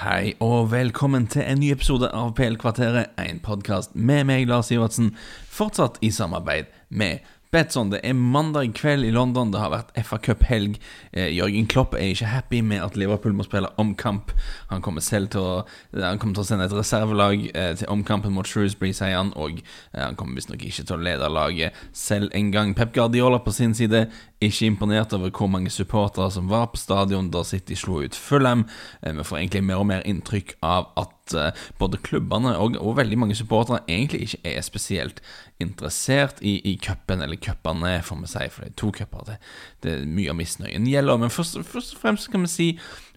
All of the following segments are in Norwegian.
Hei og velkommen til en ny episode av PL-kvarteret, en podkast med meg, Lars Ivertsen, fortsatt i samarbeid med Betson. Det er mandag kveld i London, det har vært FA Cup-helg. Eh, Jørgen Klopp er ikke happy med at Liverpool må spille omkamp. Han kommer selv til å, han kommer til å sende et reservelag eh, til omkampen mot Shrewsbury, sier han, og eh, han kommer visstnok ikke til å lede laget selv en gang. Pep Guardiola på sin side ikke imponert over hvor mange supportere som var på stadion da City slo ut Fulham. Eh, vi får egentlig mer og mer inntrykk av at eh, både klubbene og, og, veldig mange supportere egentlig ikke er spesielt interessert i, i cupen, eller cupene, får vi si, for det er to cuper. Det, det er mye av misnøyen gjelder. Men først, først og fremst kan vi si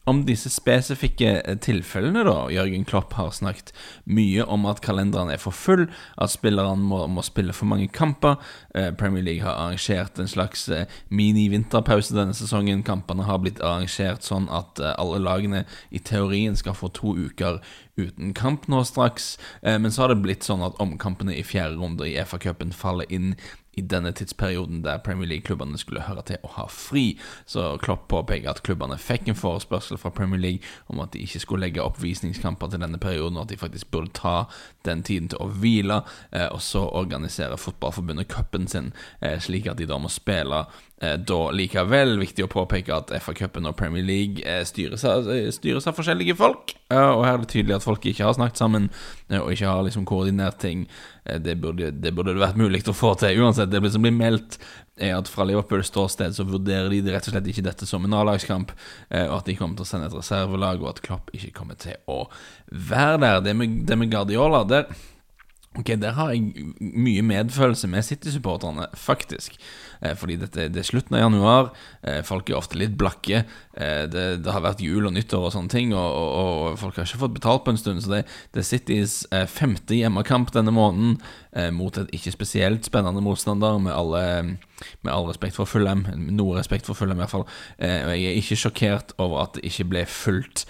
om disse spesifikke eh, tilfellene, da. Jørgen Klopp har snakket mye om at kalenderen er for full, at spillerne må, må spille for mange kamper. Eh, Premier League har arrangert en slags eh, mini-vinterpause denne sesongen. Kampene har blitt arrangert sånn at alle lagene i teorien skal få to uker uten kamp nå straks. Men så har det blitt sånn at omkampene i fjerde runde i FA-cupen faller inn i denne tidsperioden der Premier League-klubbene skulle høre til å ha fri. Så Klopp påpeker at klubbene fikk en forespørsel fra Premier League om at de ikke skulle legge opp visningskamper til denne perioden, og at de faktisk burde ta den tiden til å hvile, eh, og så organisere Fotballforbundet cupen sin, eh, slik at de da må spille Eh, da likevel viktig å påpeke at FA-cupen og Premier League eh, styres av, eh, styres av, forskjellige folk. Og her er det tydelig at folk ikke har snakket sammen og ikke har liksom koordinert ting. Det burde, det burde vært mulig å få til uansett. Det som blir meldt, er at fra Liverpools ståsted så vurderer de rett og slett ikke dette som en A-lagskamp, og at de kommer til å sende et reservelag, og at Klopp ikke kommer til å være der. Det med, det med Guardiola der Ok, Der har jeg mye medfølelse med City-supporterne, faktisk. Eh, fordi dette, det er slutten av januar, eh, folk er ofte litt blakke. Eh, det, det, har vært jul og nyttår og sånne ting, og, og, og folk har ikke fått betalt på en stund. Så det, det er Citys femte hjemmekamp denne måneden mot et ikke spesielt spennende motstander, med alle med all respekt for Fulham, noe respekt for Fulham i hvert fall. jeg er ikke sjokkert over at det ikke ble fulgt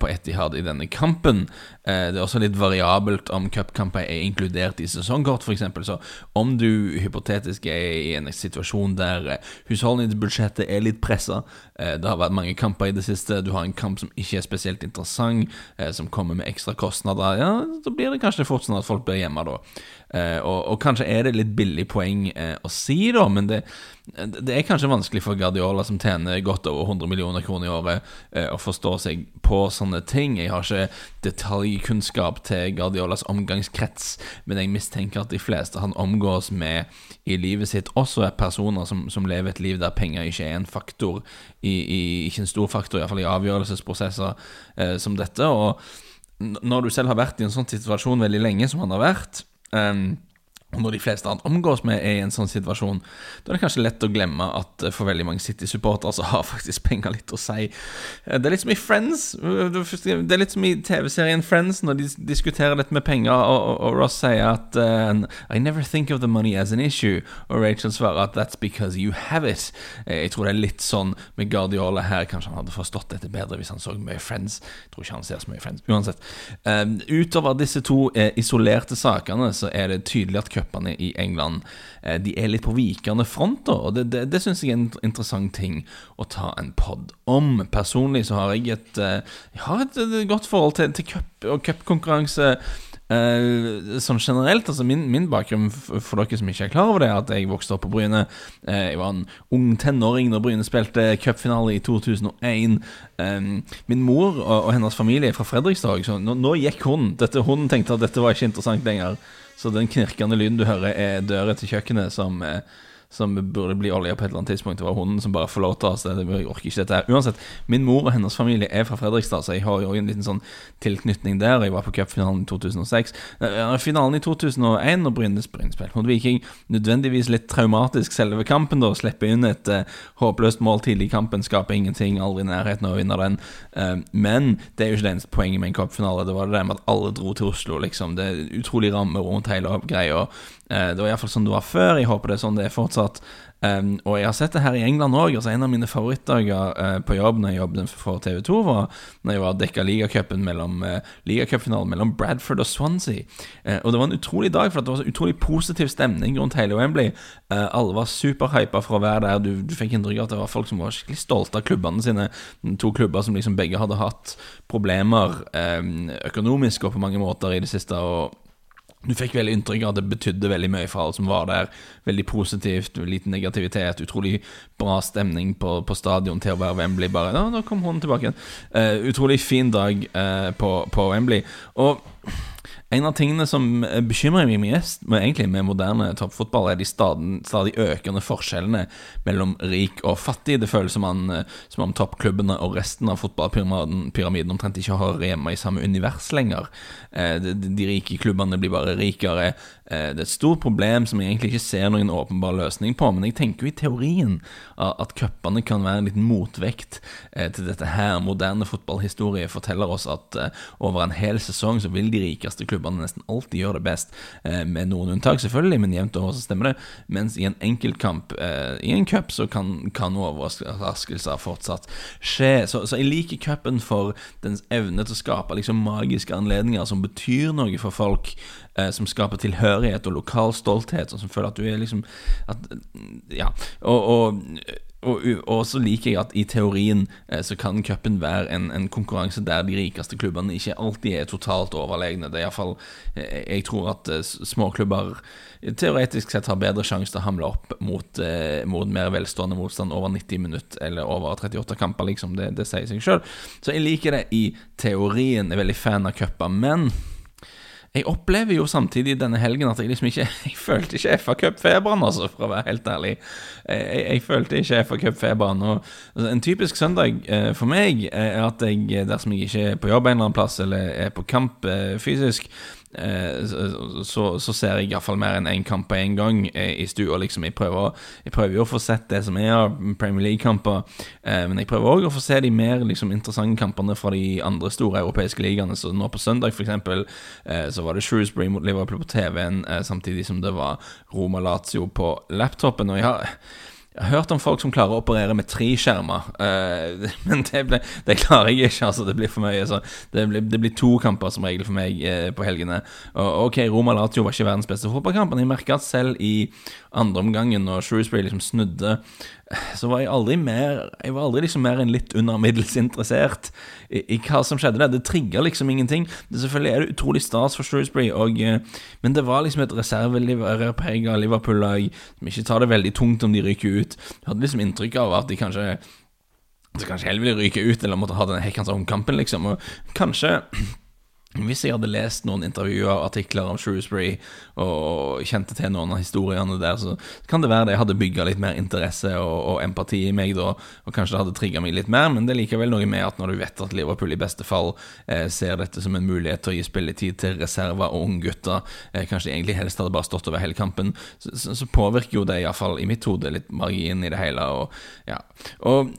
på Etihad i denne kampen. det er også litt variabelt om cupkamper er inkludert i sesongkort, f.eks. Så om du hypotetisk er i en situasjon situasjon der eh, husholdningsbudsjettet er litt pressa. Eh, det har vært mange kamper i det siste. Du har en kamp som ikke er spesielt interessant, eh, som kommer med ekstra kostnader. Ja, så blir det kanskje fort sånn at folk blir hjemme da. Og, og, kanskje er det litt billig poeng å si, da, men det, det, er kanskje vanskelig for Guardiola, som tjener godt over 100 millioner kroner i året, uh, å forstå seg på sånne ting. Jeg har ikke detaljkunnskap til Guardiolas omgangskrets, men jeg mistenker at de fleste han omgås med i livet sitt, også er personer som, som lever et liv der penger ikke er en faktor, i, i, ikke en stor faktor, iallfall i avgjørelsesprosesser som dette. og når du selv har vært i en sånn situasjon veldig lenge som han har vært, Um, og når de fleste han omgås med, er i en sånn situasjon, da er det kanskje lett å glemme at eh, for veldig mange City-supportere så har faktisk penger litt å si. Eh, det er litt som i Friends. Det er litt som i TV-serien Friends, når de diskuterer dette med penger, og, og Ross sier at I never think of the money as an issue, og Rachel svarer at that's because you have it. Jeg tror det er litt sånn med Guardiola her. Kanskje han hadde forstått dette bedre hvis han så mye Friends. Jeg tror ikke han ser så mye Friends. Uansett. Utover disse to isolerte sakene, så er det tydelig at cupene i England eh, De er litt på vikende front, da. og det, det, det syns jeg er en interessant ting å ta en pod om. Personlig så har jeg et, eh, jeg har et, godt forhold til, til cup og cupkonkurranse. Uh, sånn generelt, altså min, min, bakgrunn for dere som ikke er klar over det, er at jeg vokste opp på Bryne. Uh, jeg var en ung tenåring da Bryne spilte cupfinale i 2001. Um, min mor og, og, hennes familie er fra Fredrikstad, så nå, nå gikk hun. Dette, hun tenkte at dette var ikke interessant lenger. Så den knirkende lyden du hører, er døra til kjøkkenet som eh, som burde bli olja på et eller annet tidspunkt. Det var hunden som bare forlot oss. Jeg orker ikke dette her. Uansett, min mor og hennes familie er fra Fredrikstad, så jeg har jo en liten sånn tilknytning der. Jeg var på cupfinalen i 2006. Finalen i 2001, og Brynes spilte mot Viking, nødvendigvis litt traumatisk selve kampen. da Slippe inn et uh, håpløst mål tidlig i kampen, skaper ingenting, aldri i nærheten av å vinne den. Uh, men det er jo ikke det eneste poenget med en cupfinale. Det var det med at alle dro til Oslo, liksom. Det er utrolig ramme rundt hele greia. Uh, det var iallfall sånn det var før. Jeg håper det er sånn det er fortsatt. Um, og jeg har sett det her i England òg. Altså, en av mine favorittdager uh, på jobb når jeg jobbet for TV 2, var når jeg var dekka ligacupen mellom uh, ligacupfinalen mellom Bradford og Swansea. Uh, og det var en utrolig dag, for det var så utrolig positiv stemning rundt hele Wembley. Uh, alle var superhypa for å være der. Du, du fikk inntrykk av at det var folk som var skikkelig stolte av klubbene sine. To klubber som liksom begge hadde hatt problemer um, økonomisk og på mange måter i det siste. og du fikk veldig inntrykk av at det betydde veldig mye for alle som var der. Veldig positivt, liten negativitet, utrolig bra stemning på, på stadion til å være Wembley. Bare, ja, nå kom hun tilbake igjen. Uh, utrolig fin dag uh, på, på Wembley. Og en av tingene som bekymrer meg mest med, egentlig med moderne toppfotball, er de stadig, stadig, økende forskjellene mellom rik og fattig. Det føles som, man, som om toppklubbene og resten av fotballpyramiden omtrent ikke har hjemme i samme univers lenger. Eh, de, de, rike klubbene blir bare rikere. Eh, det er et stort problem som jeg egentlig ikke ser noen åpenbar løsning på, men jeg tenker jo i teorien at cupene kan være en liten motvekt eh, til dette her. Moderne fotballhistorie forteller oss at over en hel sesong så vil de rikeste klubbene nesten alltid gjøre det best, eh, med noen unntak selvfølgelig, men jevnt over så stemmer det. Mens i en enkeltkamp eh, i en cup så kan, kan overraskelser fortsatt skje. Så, så jeg liker cupen for dens evne til å skape liksom magiske anledninger som betyr noe for folk, eh, som skaper tilhørighet og lokal stolthet, og som føler at du er liksom at, Ja. og, og og, og, så liker jeg at i teorien eh, så kan cupen være en, en, konkurranse der de rikeste klubbene ikke alltid er totalt overlegne. Det er iallfall eh, Jeg tror at eh, småklubber teoretisk sett har bedre sjanse til å hamle opp mot, mot, mer velstående motstand over 90 minutter eller over 38 kamper, liksom. Det, det sier seg sjøl. Så jeg liker det i teorien. Jeg er veldig fan av cuper. Men jeg opplever jo samtidig denne helgen at jeg liksom ikke Jeg følte ikke FA Cup-feberen, altså, for å være helt ærlig. Jeg, jeg følte ikke FA Cup-feberen. Altså, en typisk søndag eh, for meg er at jeg, dersom jeg ikke er på jobb en eller annen plass, eller er på kamp eh, fysisk, Eh, så, så, ser jeg iallfall mer enn én en kamp på én gang eh, i stua. Liksom. Jeg, prøver, jeg prøver jo å få sett det som er av Premier League-kamper, eh, men jeg prøver òg å få se de mer liksom, interessante kampene fra de andre store europeiske ligaene. Så nå på søndag, for eksempel, så var det Shrewsbury mot Liverpool på TV-en, samtidig som det var Roma Lazio på laptopen. Og jeg har jeg har hørt om folk som klarer å operere med tre skjermer, uh, men det, ble, det, klarer jeg ikke. altså Det blir for mye. Så det, blir, det blir to kamper som regel for meg uh, på helgene. Og ok, Roma Latio var ikke verdens beste fotballkamp, men jeg merka at selv i andre omgangen, når Shrewsbury liksom snudde så var jeg aldri mer Jeg var aldri liksom mer enn litt under middels interessert i, i, hva som skjedde der. Det trigga liksom ingenting. Det Selvfølgelig er det utrolig stas for Shrewsbury, og, eh, men det var liksom et reserveprega Liverpool-lag som ikke tar det veldig tungt om de ryker ut. Du hadde liksom inntrykk av at de kanskje så kanskje heller ville ryke ut, eller måtte ha den hekkende omkampen, liksom. Og kanskje hvis jeg hadde lest noen intervjuer og artikler om Shrewsbury og kjente til noen av historiene der, så kan det være det hadde bygga litt mer interesse og, og, empati i meg da, og kanskje det hadde trigga meg litt mer, men det er likevel noe med at når du vet at Liverpool i beste fall eh, ser dette som en mulighet til å gi spilletid til reserver og unggutter, eh, kanskje egentlig helst hadde bare stått over hele kampen, så, så, så påvirker jo det iallfall i mitt hode litt margin i det hele, og ja. Og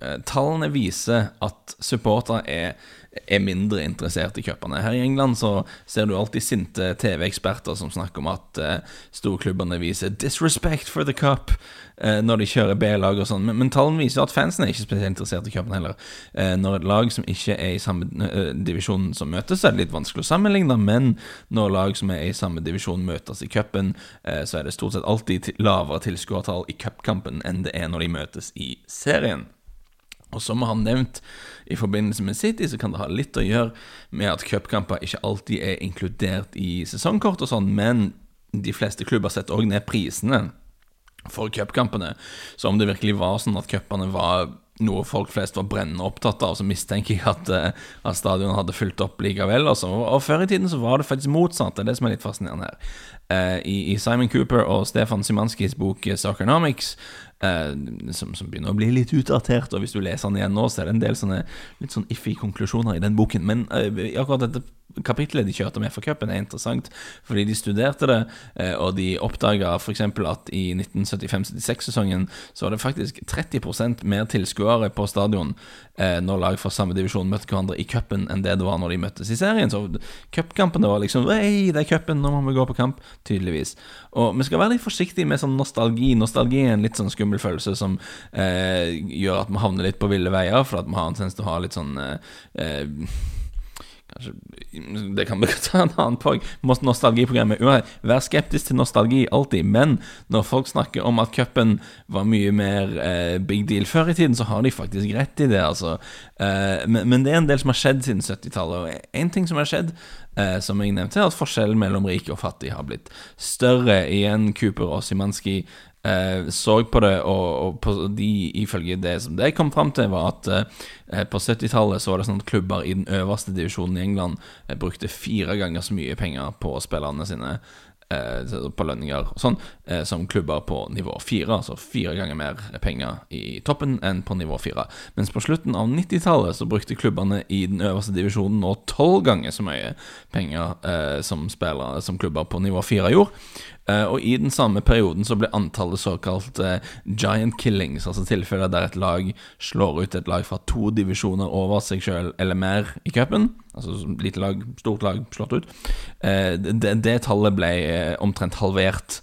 eh, tallene viser at supportere er er mindre interessert i cupene. Her i England så ser du alltid sinte TV-eksperter som snakker om at uh, storklubbene viser 'disrespect for the cup' uh, når de kjører B-lag og sånn, men, men tallene viser at fansen er ikke spesielt interessert i cupen heller. Uh, når et lag som ikke er i samme divisjon som møtes, så er det litt vanskelig å sammenligne, men når lag som er i samme divisjon møtes i cupen, så er det stort sett alltid lavere tilskuertall i cupkampen enn det er når de møtes i serien. Og som har nevnt i forbindelse med City, så kan det ha litt å gjøre med at cupkamper ikke alltid er inkludert i sesongkort og sånn, men de fleste klubber setter òg ned prisene for cupkampene. Så om det virkelig var sånn at cupene var noe folk flest var brennende opptatt av, så mistenker jeg at, uh, at stadionet hadde fulgt opp likevel. Altså. Og, og før i tiden så var det faktisk motsatt. Det er det som er litt fascinerende her. Uh, i, Simon Cooper og Stefan Simanskis bok Soccernomics Eh, som, som, begynner å bli litt utdatert. Og hvis du leser den igjen nå, så er det en del sånne litt sånn iffy konklusjoner i den boken. Men eh, i akkurat dette kapitlet de kjørte med for cupen, er interessant, fordi de studerte det, eh, og de oppdaga f.eks. at i 1975-76-sesongen så var det faktisk 30% mer tilskuere på stadion eh, når lag fra samme divisjon møtte hverandre i cupen, enn det det var når de møttes i serien. Så cupkampene var liksom Hei, det er cupen, nå må vi gå på kamp. Tydeligvis. Og vi skal være litt forsiktige med sånn nostalgi. Nostalgi er en litt sånn skummel følelse som eh, gjør at vi havner litt på ville veier, for at vi har en tendens til å ha litt sånn eh, eh Det kan vi ta en annen pog. Nostalgiprogrammet. Vær skeptisk til nostalgi, alltid. Men når folk snakker om at cupen var mye mer eh, big deal før i tiden, så har de faktisk rett i det, altså. Eh, men, men, det er en del som har skjedd siden 70-tallet. Og én ting som har skjedd, eh, som jeg nevnte, er at forskjellen mellom rik og fattig har blitt større. Igjen Cooper og Simanski så på det, og, og på de, ifølge det som det kom fram til, var at eh, på 70-tallet så var det sånn at klubber i den øverste divisjonen i England eh, brukte fire ganger så mye penger på spillerne sine. eh, på lønninger og sånn, eh, som klubber på nivå fire. Altså fire ganger mer penger i toppen enn på nivå fire. Mens på slutten av 90-tallet så brukte klubbene i den øverste divisjonen nå tolv ganger så mye penger eh, som, spillere, som klubber på nivå fire gjorde. Uh, og I den samme perioden så ble antallet såkalt eh, giant killings, altså tilfeller der et lag slår ut et lag fra to divisjoner over seg sjøl eller mer i cupen, altså lite lag, stort lag slått ut, uh, det, det, tallet ble omtrent halvert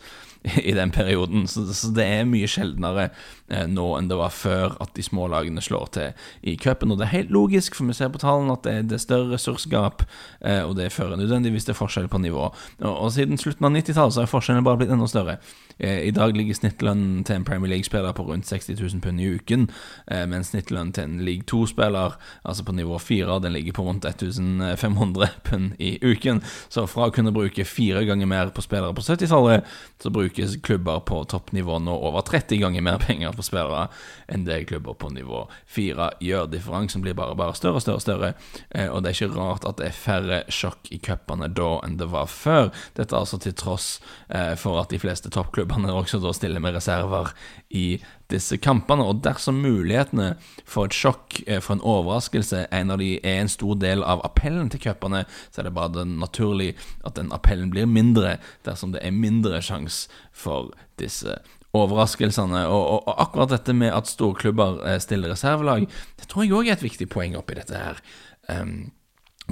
i den perioden. Så, så, det er mye sjeldnere eh, nå enn det var før at de små lagene slår til i cupen. Og det er helt logisk, for vi ser på tallene at det, det er større ressursgap, eh, og det fører nødvendigvis til forskjell på nivå. Og, og siden slutten av 90-tallet så har forskjellene bare blitt enda større. Eh, I dag ligger snittlønnen til en Premier League-spiller på rundt 60 000 pund i uken, men mens snittlønnen til en League 2-spiller, altså på nivå 4, den ligger på rundt 1500 pund i uken. Så fra å kunne bruke fire ganger mer på spillere på 70-tallet, så brukes klubber på toppnivå nå over 30 ganger mer penger på spillere enn det klubber på nivå 4 gjør. Differansen blir bare, bare større og større, større, eh, og det er ikke rart at det er færre sjokk i cupene da enn det var før. Dette altså til tross eh, for at de fleste toppklubbene også da stiller med reserver i disse kampene. Og dersom mulighetene for et sjokk, eh, for en overraskelse, en av de er en stor del av appellen til cupene, så er det bare naturlig at den appellen blir mindre dersom det er mindre sjanse for disse overraskelsene. Og, og, og, akkurat dette med at storklubber eh, stiller reservelag, det tror jeg òg er et viktig poeng oppi dette her. Um,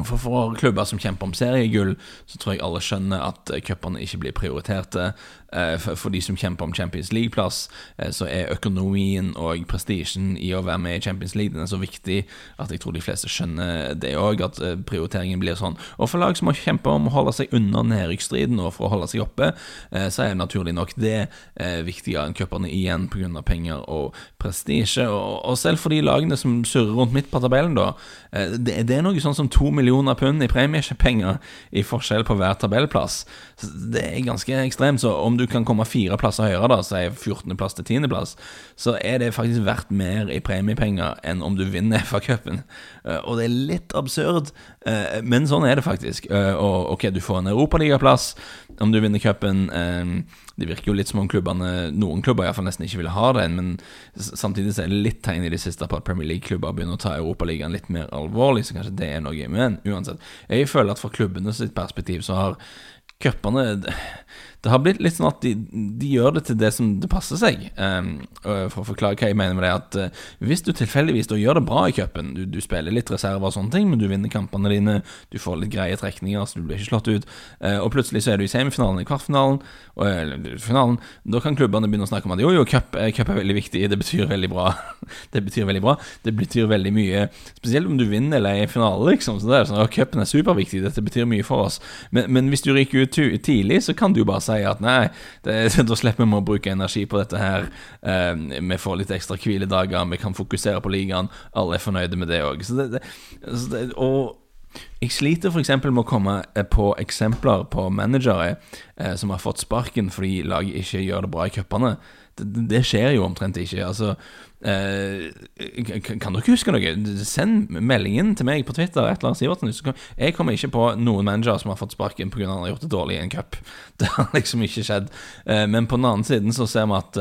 for, for klubber som kjemper om seriegull, så tror jeg alle skjønner at cupene ikke blir prioriterte. Eh, for de som kjemper om Champions League-plass, eh, så er økonomien og prestisjen i å være med i Champions League Den er så viktig at jeg tror de fleste skjønner det òg, at eh, prioriteringen blir sånn. Og for lag som må kjempe om å holde seg under nedrykksstriden og for å holde seg oppe, så er naturlig nok det viktigere enn cupene igjen pga. penger og prestisje. Og selv for de lagene som surrer rundt midt på tabellen, da, det er noe sånn som to millioner pund i premiepenger i forskjell på hver tabellplass. Det er ganske ekstremt. Så om du kan komme fire plasser høyere, da, si 14.-plass til 10.-plass, så er det faktisk verdt mer i premiepenger enn om du vinner FA-cupen. Eh, og det er litt absurd, eh, men sånn er det faktisk. Eh, og ok, du får en europaligaplass om du vinner cupen. Det virker jo litt som om klubbene, noen klubber iallfall nesten ikke ville ha den, men samtidig så er det litt tegn i det siste på at Premier League-klubber begynner å ta Europaligaen litt mer alvorlig, så kanskje det er noe. Men uansett, jeg føler at fra klubbene sitt perspektiv så har cupene det har blitt litt sånn at de, de, gjør det til det som det passer seg. Um, for å forklare hva jeg mener med det, at uh, hvis du tilfeldigvis da gjør det bra i cupen, du, du, spiller litt reserver og sånne ting, men du vinner kampene dine, du får litt greie trekninger, så du blir ikke slått ut, uh, og plutselig så er du i semifinalen, i kvartfinalen, og, eller finalen, da kan klubbene begynne å snakke om at jo, jo, cup, cup er veldig viktig, det betyr veldig bra. det betyr veldig bra. Det betyr veldig mye, spesielt om du vinner eller er i finale, liksom. Så det er sånn, Cupen er superviktig, dette betyr mye for oss. Men, men hvis du ryker ut tidlig, så kan du jo bare si sier at nei, det, da slipper vi å bruke energi på dette her. Eh, vi får litt ekstra hviledager, vi kan fokusere på ligaen. Alle er fornøyde med det òg. Og jeg sliter f.eks. med å komme eh, på eksempler på managere eh, som har fått sparken fordi laget ikke gjør det bra i cupene. det, det skjer jo omtrent ikke. Altså Eh, kan dere huske noe? Send meldingen til meg på Twitter. Et eller annet Sivertsen. Jeg kommer ikke på noen manager som har fått sparken pga. han har gjort det dårlig i en cup. Det har liksom ikke skjedd. Eh, men på den annen siden så ser vi at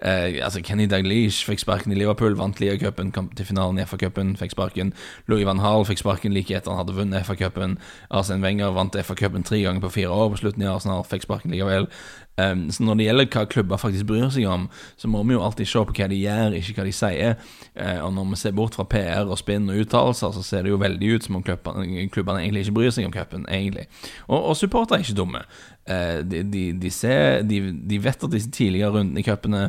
eh, altså Kenny Daglish fikk sparken i Liverpool, vant Liga-cupen, kom til finalen i FA-cupen, fikk sparken. Louis van Hall fikk sparken like etter han hadde vunnet FA-cupen. Arsen Wenger vant FA-cupen tre ganger på fire år på slutten i Arsenal, fikk sparken likevel. Um, så når det gjelder hva klubber faktisk bryr seg om, så må vi jo alltid se på hva de gjør, ikke hva de sier. Uh, og når vi ser bort fra PR og spinn og uttalelser, så ser det jo veldig ut som om klubbene, egentlig ikke bryr seg om cupen, egentlig. Og, og supportere er ikke dumme. Uh, de, de, de, ser, de, vet at disse tidligere rundene i cupene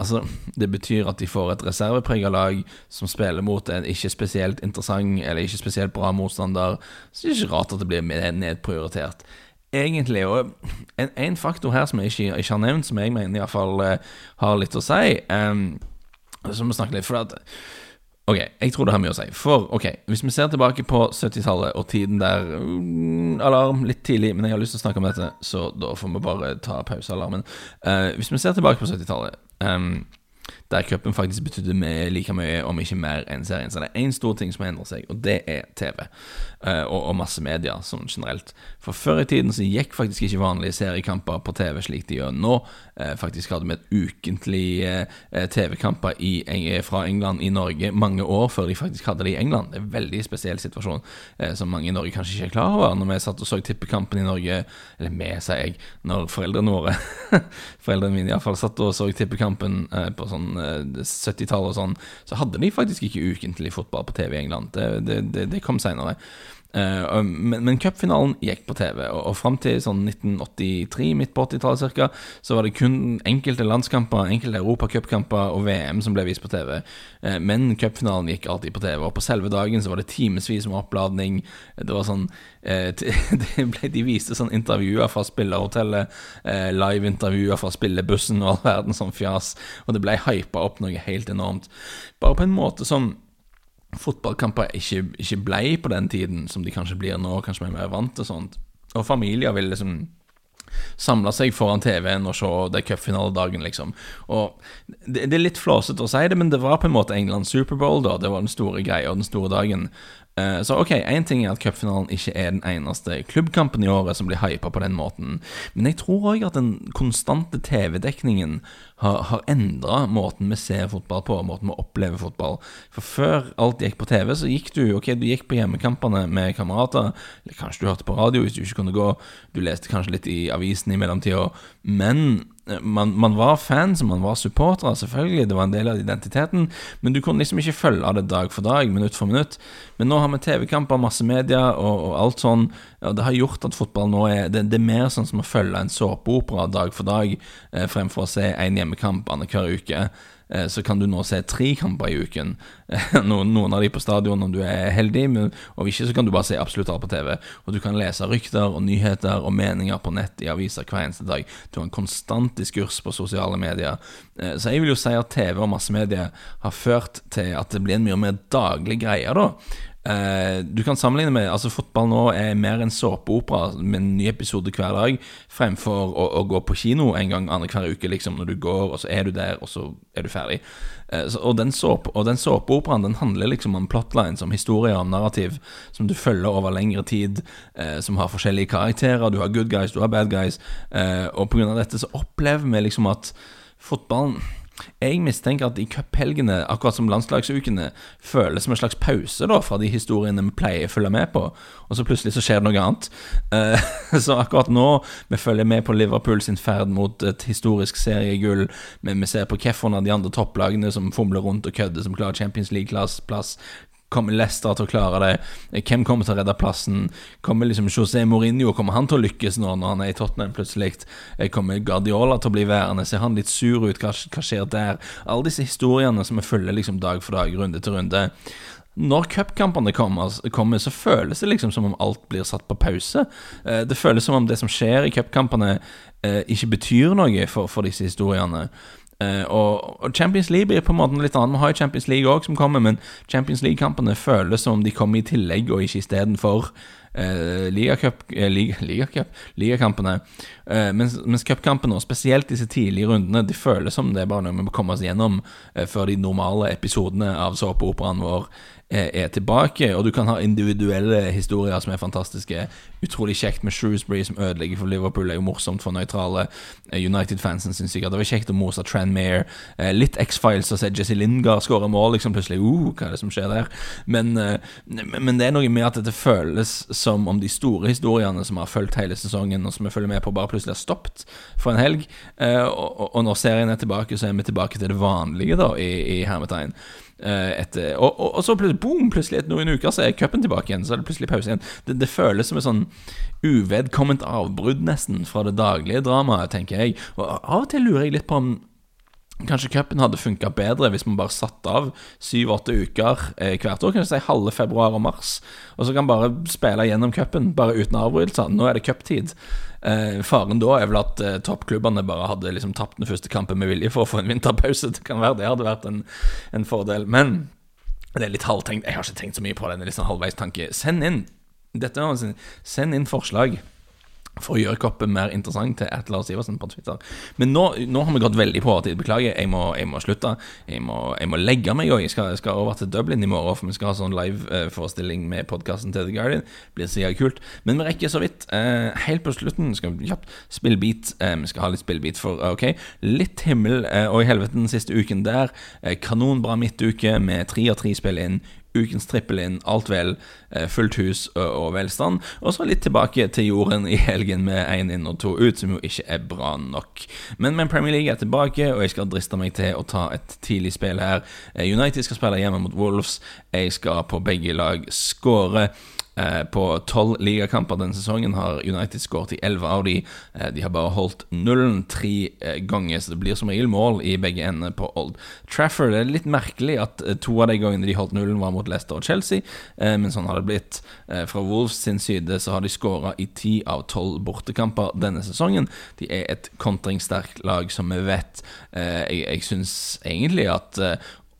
Altså, Det betyr at de får et reserveprega lag som spiller mot en ikke spesielt interessant eller ikke spesielt bra motstander. Så det er ikke rart at det blir nedprioritert egentlig Og en, en, faktor her som jeg ikke, ikke, har nevnt, som jeg mener iallfall eh, har litt å si, um, så må vi snakke litt For at Ok, jeg tror det har mye å si. For ok, hvis vi ser tilbake på 70-tallet og tiden der um, Alarm litt tidlig, men jeg har lyst til å snakke om dette, så da får vi bare ta pausealarmen. Uh, hvis vi ser tilbake på 70-tallet um, der cupen faktisk betydde like mye, om ikke mer, enn serien. Så det er én stor ting som endrer seg, og det er TV. Uh, og, og massemedia sånn generelt. For før i tiden så gikk faktisk ikke vanlige seriekamper på TV slik de gjør nå. Uh, faktisk hadde vi et ukentlig uh, TV-kamper fra England i Norge mange år før de faktisk hadde det i England. Det er en veldig spesiell situasjon som mange i Norge kanskje ikke er klar over. Når vi satt og så tippekampen i Norge, eller vi, sier jeg, når foreldrene våre Foreldrene mine iallfall satt og så tippekampen på sånn 70-tallet og sånn, så hadde de faktisk ikke ukentlig fotball på TV i England. Det, det, det, det kom seinere. Uh, men, men cupfinalen gikk på TV, og, og fram til sånn 1983, midt på 80-tallet ca., så var det kun enkelte landskamper, enkelte europacupkamper og VM som ble vist på TV. Uh, men cupfinalen gikk alltid på TV, og på selve dagen så var det timevis med oppladning. Det var sånn ble, De viste sånn intervjuer fra spillerhotellet, live-intervjuer fra spillebussen og all verden sånn fjas, og det ble hypa opp noe helt enormt. Bare på en måte som fotballkamper ikke, ikke blei på den tiden, som de kanskje blir nå, kanskje vi er mer vant til sånt. Og familier vil liksom samle seg foran TV-en og se det cupfinaledagen, liksom. Og det, det, er litt flåsete å si det, men det var på en måte Englands Superbowl, da. Det var den store greia, og den store dagen. Eh, så ok, én ting er at cupfinalen ikke er den eneste klubbkampen i året som blir hypa på den måten, men jeg tror òg at den konstante TV-dekningen har, har endra måten vi ser fotball på, måten vi opplever fotball. For før alt gikk på TV, så gikk du ok, du gikk på hjemmekampene med kamerater, eller kanskje du hørte på radio hvis du ikke kunne gå, du leste kanskje litt i avisen i mellomtida, men man, man, var fans, man var supportere, selvfølgelig, det var en del av identiteten, men du kunne liksom ikke følge av det dag for dag, minutt for minutt. Men nå har vi TV-kamper, masse media og, og, alt sånn, og det har gjort at fotball nå er Det, det er mer sånn som å følge en såpeopera dag for dag, eh, fremfor å se en hjemmekamp annenhver uke. Eh, så kan du nå se tre kamper i uken. Noen, noen av de på stadion om du er heldig, men, om ikke så kan du bare se absolutt alt på TV. Og du kan lese rykter og nyheter og meninger på nett i aviser hver eneste dag. Du har en konstant diskurs på sosiale medier. Eh, så jeg vil jo si at TV og massemedier har ført til at det blir en mye mer daglig greie, da. Uh, du kan sammenligne med altså Fotball nå er mer en såpeopera med en ny episode hver dag, fremfor å, å gå på kino en gang annenhver uke, liksom, når du går, og så er du der, og så er du ferdig. Uh, så, og den såpeoperaen den handler liksom om plotlines, om historier, om narrativ, som du følger over lengre tid, uh, som har forskjellige karakterer. Du har good guys, du har bad guys, og på grunn av dette så opplever vi liksom at fotballen jeg mistenker at de cuphelgene, akkurat som landslagsukene, føles som en slags pause da fra de historiene vi pleier å følge med på, og så plutselig så skjer det noe annet. Uh, så akkurat nå vi følger med på Liverpool sin ferd mot et historisk seriegull, men vi ser på hvilke av de andre topplagene som fomler rundt og kødder, som klarer Champions League-plass, Kommer Leicester til å klare det? Hvem kommer til å redde plassen? Kommer liksom José Mourinho Kommer han til å lykkes nå når han er i Tottenham plutselig? Kommer Guardiola til å bli værende? Ser han litt sur ut? Hva, skjer der? Alle disse historiene som vi følger liksom dag for dag, runde til runde. Når cupkampene kommer, så føles det liksom som om alt blir satt på pause. Eh, det føles som om det som skjer i cupkampene, eh, ikke betyr noe for disse historiene. Uh, og, Champions League blir på en måte litt annet. Vi har jo Champions League òg som kommer, men Champions League-kampene føles som de kommer i tillegg og ikke istedenfor. eh, Ligakampene Liga, liga, ligakampene. Eh, mens mens cupkampene, spesielt disse tidlige rundene, de føles som det er bare noe vi må komme oss gjennom eh, før de normale episodene av såpeoperaen vår er tilbake, og du kan ha individuelle historier som er fantastiske. Utrolig kjekt med Shrewsbury, som ødelegger for Liverpool. Er jo morsomt for nøytrale United-fansen, syns sikkert Det var kjekt å mose Tranmere. Litt X-Files å se Jesse Lingard skåre mål, liksom plutselig. Uh, hva er det som skjer der? Men, men, det er noe med at dette føles som om de store historiene som har fulgt hele sesongen, og som vi følger med på, bare plutselig har stoppet for en helg. Og, og når serien er tilbake, så er vi tilbake til det vanlige, da, i, i hermetegn. Eh, etter, og, og, og, så plutselig, boom, plutselig etter noen uker så er cupen tilbake igjen. Så er det plutselig pause igjen. Det, det føles som et sånn uvedkomment avbrudd, nesten, fra det daglige dramaet, tenker jeg. Og av og til lurer jeg litt på om Kanskje cupen hadde funka bedre hvis man bare satte av syv-åtte uker eh, hvert år. Kan du si halve februar og mars. Og så kan man bare spille gjennom cupen, bare uten avbrytelser. Nå er det cuptid. Eh, faren da er vel at eh, toppklubbene bare hadde liksom tapt den første kampen med vilje for å få en vinterpause. Det kan være det hadde vært en, en fordel. Men det er litt halvtenkt. Jeg har ikke tenkt så mye på det. Det er litt sånn halvveistanke. Send inn dette, send inn forslag for å gjøre koppen mer interessant til at Lars Iversen på Twitter. Men nå, nå, har vi gått veldig på overtid. Beklager, jeg må, jeg må slutte. Jeg må, jeg må, legge meg òg. Jeg skal, skal, over til Dublin i morgen, for vi skal ha sånn live-forestilling med podkasten til The Guardian. Blir sikkert kult. Men vi rekker så vidt. Eh, helt på slutten skal vi kjapt spille beat. Eh, vi skal ha litt spillbit for OK. Litt himmel eh, og i helvete den siste uken der. Eh, kanonbra midtuke med tre av tre spill inn ukens trippel inn, alt vel, eh, fullt hus og, velstand. Og så litt tilbake til jorden i helgen med én inn og to ut, som jo ikke er bra nok. Men, men Premier League er tilbake, og jeg skal driste meg til å ta et tidlig spill her. Eh, United skal spille hjemme mot Wolves. Jeg skal på begge lag skåre. Eh, på tolv ligakamper denne sesongen har United skåret i elleve av de. Eh, de har bare holdt nullen tre eh, ganger, så det blir som regel mål i begge ender på Old Trafford. Det er litt merkelig at to av de gangene de holdt nullen, var mot Leicester og Chelsea, men sånn har det blitt. Fra Wolves sin side så har de skåra i ti av tolv bortekamper denne sesongen. De er et kontringssterkt lag, som vi vet. Jeg, jeg syns egentlig at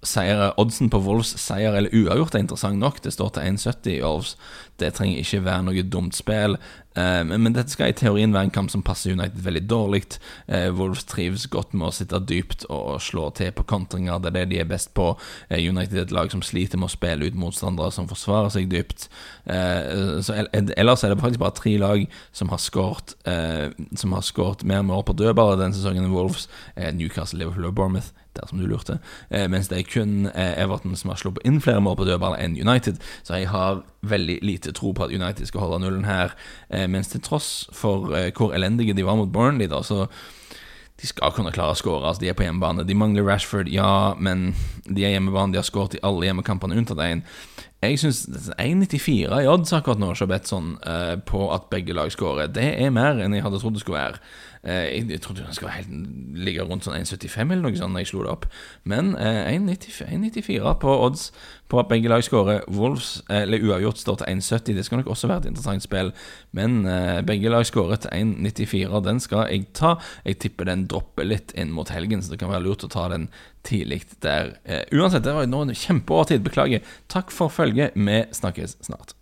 seier, oddsen på Wolves seier eller uavgjort er interessant nok. Det står til 1,70 i Wolves. Det trenger ikke være noe dumt spill. Eh, men, men, dette skal i teorien være en kamp som passer United veldig dårlig. Eh, Wolves trives godt med å sitte dypt og slå til på kontringer. Det er det de er best på. Eh, United er et lag som sliter med å spille ut motstandere som forsvarer seg dypt. så Ellers er det faktisk bare tre lag som har skåret Som har skåret mer mål på dødballer denne sesongen enn Wolves. Newcastle, Liverpool og Bournemouth dersom du lurte. Eh, mens det er kun eh, Everton som har sluppet inn flere mål på dødball enn United. Så jeg har veldig lite tro på at United skal holde nullen her. Eh, mens til tross for hvor elendige de var mot Burnley, da, så de skal kunne klare å skåre. Altså, de er på hjemmebane. De mangler Rashford, ja, men de er hjemmebane. De har skåret i alle hjemmekampene unntatt én. Jeg syns 1,94 i odds akkurat nå, Shabetson, uh, på at begge lag skårer. Det er mer enn jeg hadde trodd det skulle være. Uh, jeg, trodde den skulle helt, ligge rundt sånn 1,75 eller noe sånt når jeg slo det opp. Men uh, 1,94 på odds på at begge lag skårer. Wolves, eller uavgjort, står til 1,70. Det skal nok også være et interessant spill. Men begge lag skårer til 1,94. Den skal jeg ta. Jeg tipper den dropper litt inn mot helgen, så det kan være lurt å ta den tidlig der. Uh, uansett, det var nå en kjempeårtid. Beklager. Takk for følget. Vi snakkes snart.